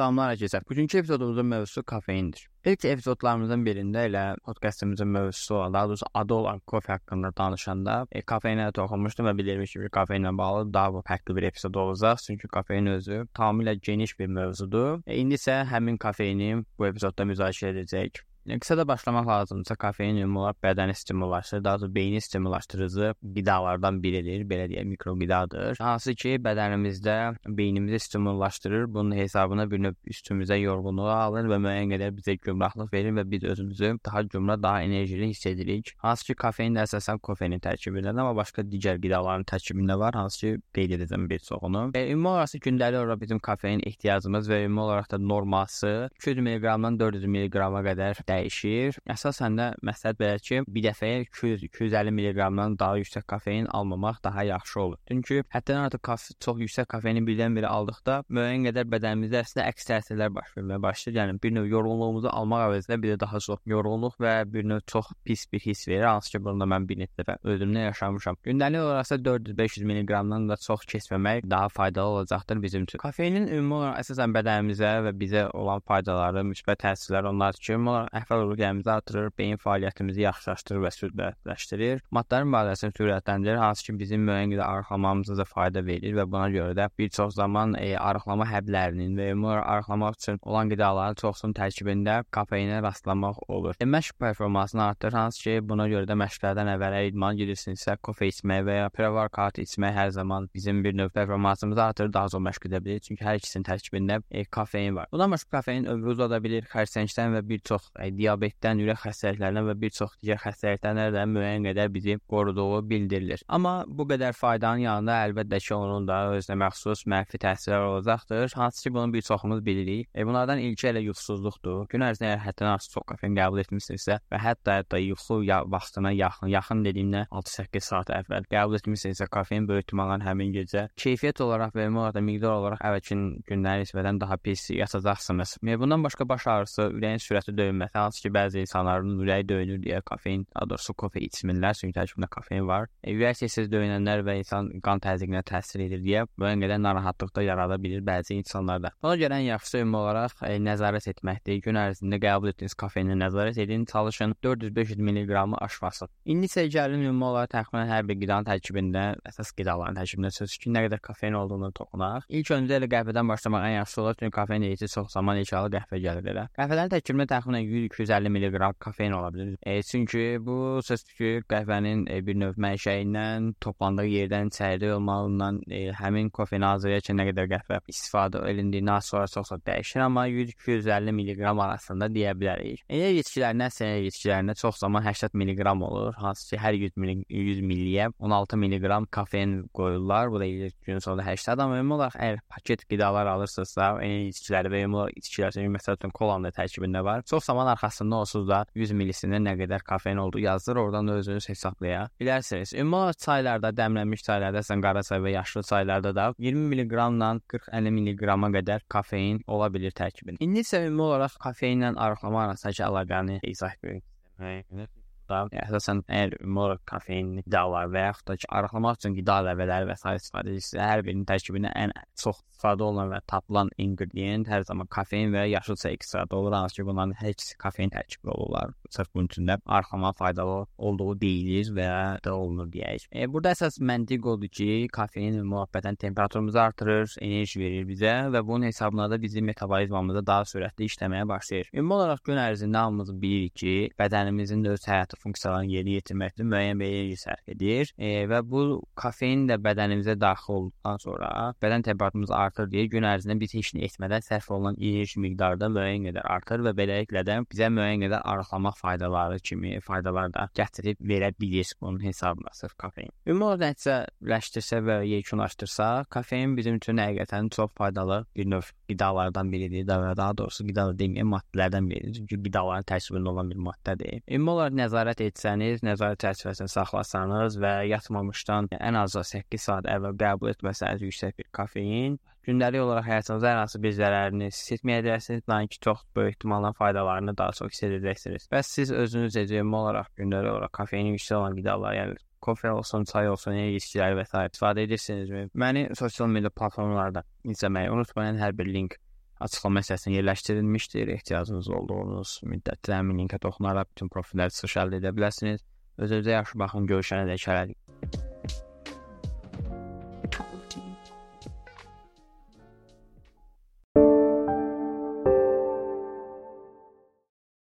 Salamlar hər kəsə. Bugünkü epizodumuzun mövzusu kofeindir. İlk epizodlarımızın birində ilə podkastımızın mövzusu, daha doğrusu adı olan kofe haqqında danışanda e, kofeinə toxunmuşdum və bilirmiş ki, kofeinlə bağlı daha fərqli bir epizod olacaq, çünki kofein özü tamamilə geniş bir mövzudur. E, indi isə həmin kofeini bu epizodda müzakirə edəcəyik. Qısada başlamaq lazımdırsa, kafein ümumi olaraq bədəni stimullaşdırır, daha doğrusu beyni stimullaşdırıcı qidalardan biridir, belə deyək, mikroqidadır. Hansı ki, bədənimizdə beynimizi stimullaşdırır, bunun hesabına bir növ üstümüzə yorğunluğu alır və müəyyən qədər bizə gümrahlıq verir və biz özümüzü daha gümrah, daha enerjili hiss edirik. Hansı ki, kafein də əsasən kofeinin tərkibindədir, amma başqa digər qidaların tərkibində var, hansı ki, qeyd edəcəm bir çoxunu. E, ümumi olaraq gündəlik olaraq bizim kafein ehtiyacımız və ümumi olaraq da norması 200 mq-dan 400 mq-a qədər dəyişir. Əsasən də məsləhət belədir ki, bir dəfəyə 200-250 mq-dan daha yüksək kafein almamaq daha yaxşı olur. Çünki həddən artıq kafe, çox yüksək kafeini birdən-birə aldıqda müəyyən qədər bədənimizdə əslində əks təsirlər baş verməyə başlayır. Yəni bir növ yorğunluğumuzu almaq əvəzinə bizə daha çox yorğunluq və bir növ çox pis bir hiss verir. Hansı ki, bunu da mən bir neçə dəfə özümdə yaşamışam. Gündəlik olaraq 400-500 mq-dan da çox keçməmək daha faydalı olacaqdır bizim üçün. Kafeinin ümumi olaraq əsasən bədənimizə və bizə olan faydaları, müsbət təsirləri onlar ki, ümumi olaraq əhval orqanimizi artırır, beyin fəaliyyətimizi yaxşılaşdırır və sürətləşdirir. Maddaların mübadiləsini sürətləndirir, hansı ki, bizim müəyyən qədər arıqlamamıza da fayda verir və buna görə də bir çox zaman e, arıqlama həblərinin və ümumi arıqlamaq üçün olan qidaların çoxsunun tərkibində kafeinə rastlamaq olur. E, məşq performansını artırır, hansı ki, buna görə də məşqlərdən əvvəl idman gedirsinizsə, kofe içmək və ya pre-workout içmək hər zaman bizim bir növ performansımızı artırır, daha çox məşq edə bilir. Çünki hər ikisinin tərkibində e, kafein var. Bundan başqa kafein ömrü uzada bilir, xərçəngdən və bir çox e, diabetdən, ürək xəstəliklərindən və bir çox digər xəstəliklərdən də müəyyən qədər bizi qoruduğu bildirilir. Amma bu qədər faydanın yanında əlbəttə ki, onun da özünə məxsus mənfi təsirlər olacaqdır. Hansı ki, bunu bir çoxumuz bilirik. E, bunlardan ilki elə yuxusuzluqdur. Gün ərzində əgər həddən artıq çox kafein qəbul etmisinizsə və hətta hətta yuxu ya vaxtına yaxın, yaxın dediyimdə 6-8 saat əvvəl qəbul etmisinizsə, kafein böyük ehtimalla həmin gecə keyfiyyət olaraq və ümumi olaraq miqdar olaraq əvvəlkin günlərə nisbətən daha pis yatacaqsınız. Və bundan başqa baş ağrısı, ürəyin sürətli döyünməsi, hansı ki, bəzi insanların ürəyi döyünür deyə kafein, daha doğrusu kofe içmirlər, çünki tərkibində kafein var. E, ürək tez-tez döyünənlər və insan qan təzyiqinə təsir edir deyə müəyyən qədər narahatlıq da yarada bilir bəzi insanlarda. Ona görə ən yaxşısı ümumi olaraq e, nəzarət etməkdir. Gün ərzində qəbul etdiyiniz kafeini nəzarət edin, çalışın 400-500 mq-ı aşmasın. İndi isə gəlin ümumi olaraq təxminən hər bir qidanın tərkibində, əsas qidaların tərkibində söz ki, nə qədər kafein olduğunu toxunaq. İlk öncə elə qəhvədən başlamaq ən yaxşısı olur, çünki kafein edici çox zaman ilk qəhvə gəlir elə. Qəhvələrin tərkibində təxminən 100-250 mq kafein ola bilər. E, çünki bu söz ki, qəhvənin e, bir növ mənşəyindən, toplandığı yerdən, çəyirdək olmağından e, həmin kofein hazırlayarkən nə qədər qəhvə istifadə edildiyindən sonra çox-çox dəyişir, amma 100-250 mq arasında deyə bilərik. Enerji içkilərinə, enerji içkilərinə çox zaman 80 mq olur, hansı ki, hər 100 mg 100 milliyə 16 mq kafein qoyurlar. Bu da gün sonunda 80, amma ümumi olaraq əgər paket qidalar alırsınızsa, enerji içkiləri və ümumi olaraq içkilər, məsələn, kolanın da tərkibində var. Çox zaman arxasında onsuz da 100 millisində nə qədər kafein olduğu yazılır. Oradan da özünüz hesablaya bilərsiniz. Ümumi çaylarda, dəmlənmiş çaylarda, sən qara çay və yaşlı çaylarda da 20 mq-dan 40-50 mq-a qədər kafein ola bilir tərkibində. İndi isə ümumi olaraq kafeinlə arıqlama arasındakı əlaqəni izah edək da əsasən əgər ümumi kafeinli qidalar və yaxud da ki, arıqlamaq üçün qida əlavələri və sair istifadə edirsinizsə, hər birinin tərkibində ən çox istifadə olunan və tapılan ingredient hər zaman kafein və yaşıl çay ekstraktı olur. Hansı ki, bunların hər ikisi kafein tərkibli olurlar. Üçün də arıqlama faydalı olduğu deyilir və də olunur deyək. E, burada əsas məntiq odur ki, kafein müəbbətən temperaturumuzu artırır, enerji verir bizə və bunun hesabına da bizim metabolizmamızda daha sürətli işləməyə başlayır. Ümumi olaraq gün ərzində hamımız bilirik ki, bədənimizin öz həyatı funksiyalarını yerinə yetirməkdə müəyyən bir enerji sərf edir e, və bu kafein də bədənimizə daxil olduqdan sonra bədən temperaturumuz artır deyə gün ərzində biz heç nə etmədən sərf olunan enerji miqdarı da müəyyən qədər artır və beləliklə də bizə müəyyən qədər arıqlamaq faydaları kimi faydalar da gətirib verə bilir bunun hesabına sırf kafein. Ümumi olaraq nəticələşdirsə və yekunlaşdırsa, kafein bizim üçün həqiqətən çox faydalı bir növ qidalardan biridir, daha, daha doğrusu qida deməyəm, maddələrdən biridir. Çünki qidaların tərkibində olan bir maddədir. Ümumi olaraq nəzarət etsəniz, nəzarət çərçivəsində saxlasanız və yatmamışdan ən azı 8 saat əvvəl qəbul etməsəniz yüksək bir kafein gündəlik olaraq həyatınızda hər hansı bir zərərini hiss etməyəcəksiniz, lakin çox böyük ehtimalla faydalarını daha çox hiss edəcəksiniz. Bəs siz özünüz ümumi olaraq gündəlik olaraq kafeinin yüksək olan qidalar, yəni kofe olsun, çay olsun, enerji içkiləri və s. istifadə edirsinizmi? Məni sosial media platformalarında izləməyi unutmayın. Hər bir link açıqlama hissəsinə yerləşdirilmişdir. Ehtiyacınız olduğunuz müddətdə həmin linkə toxunaraq bütün profilləri çıxış əldə edə bilərsiniz. Özünüzə yaxşı baxın, görüşənədək hələlik.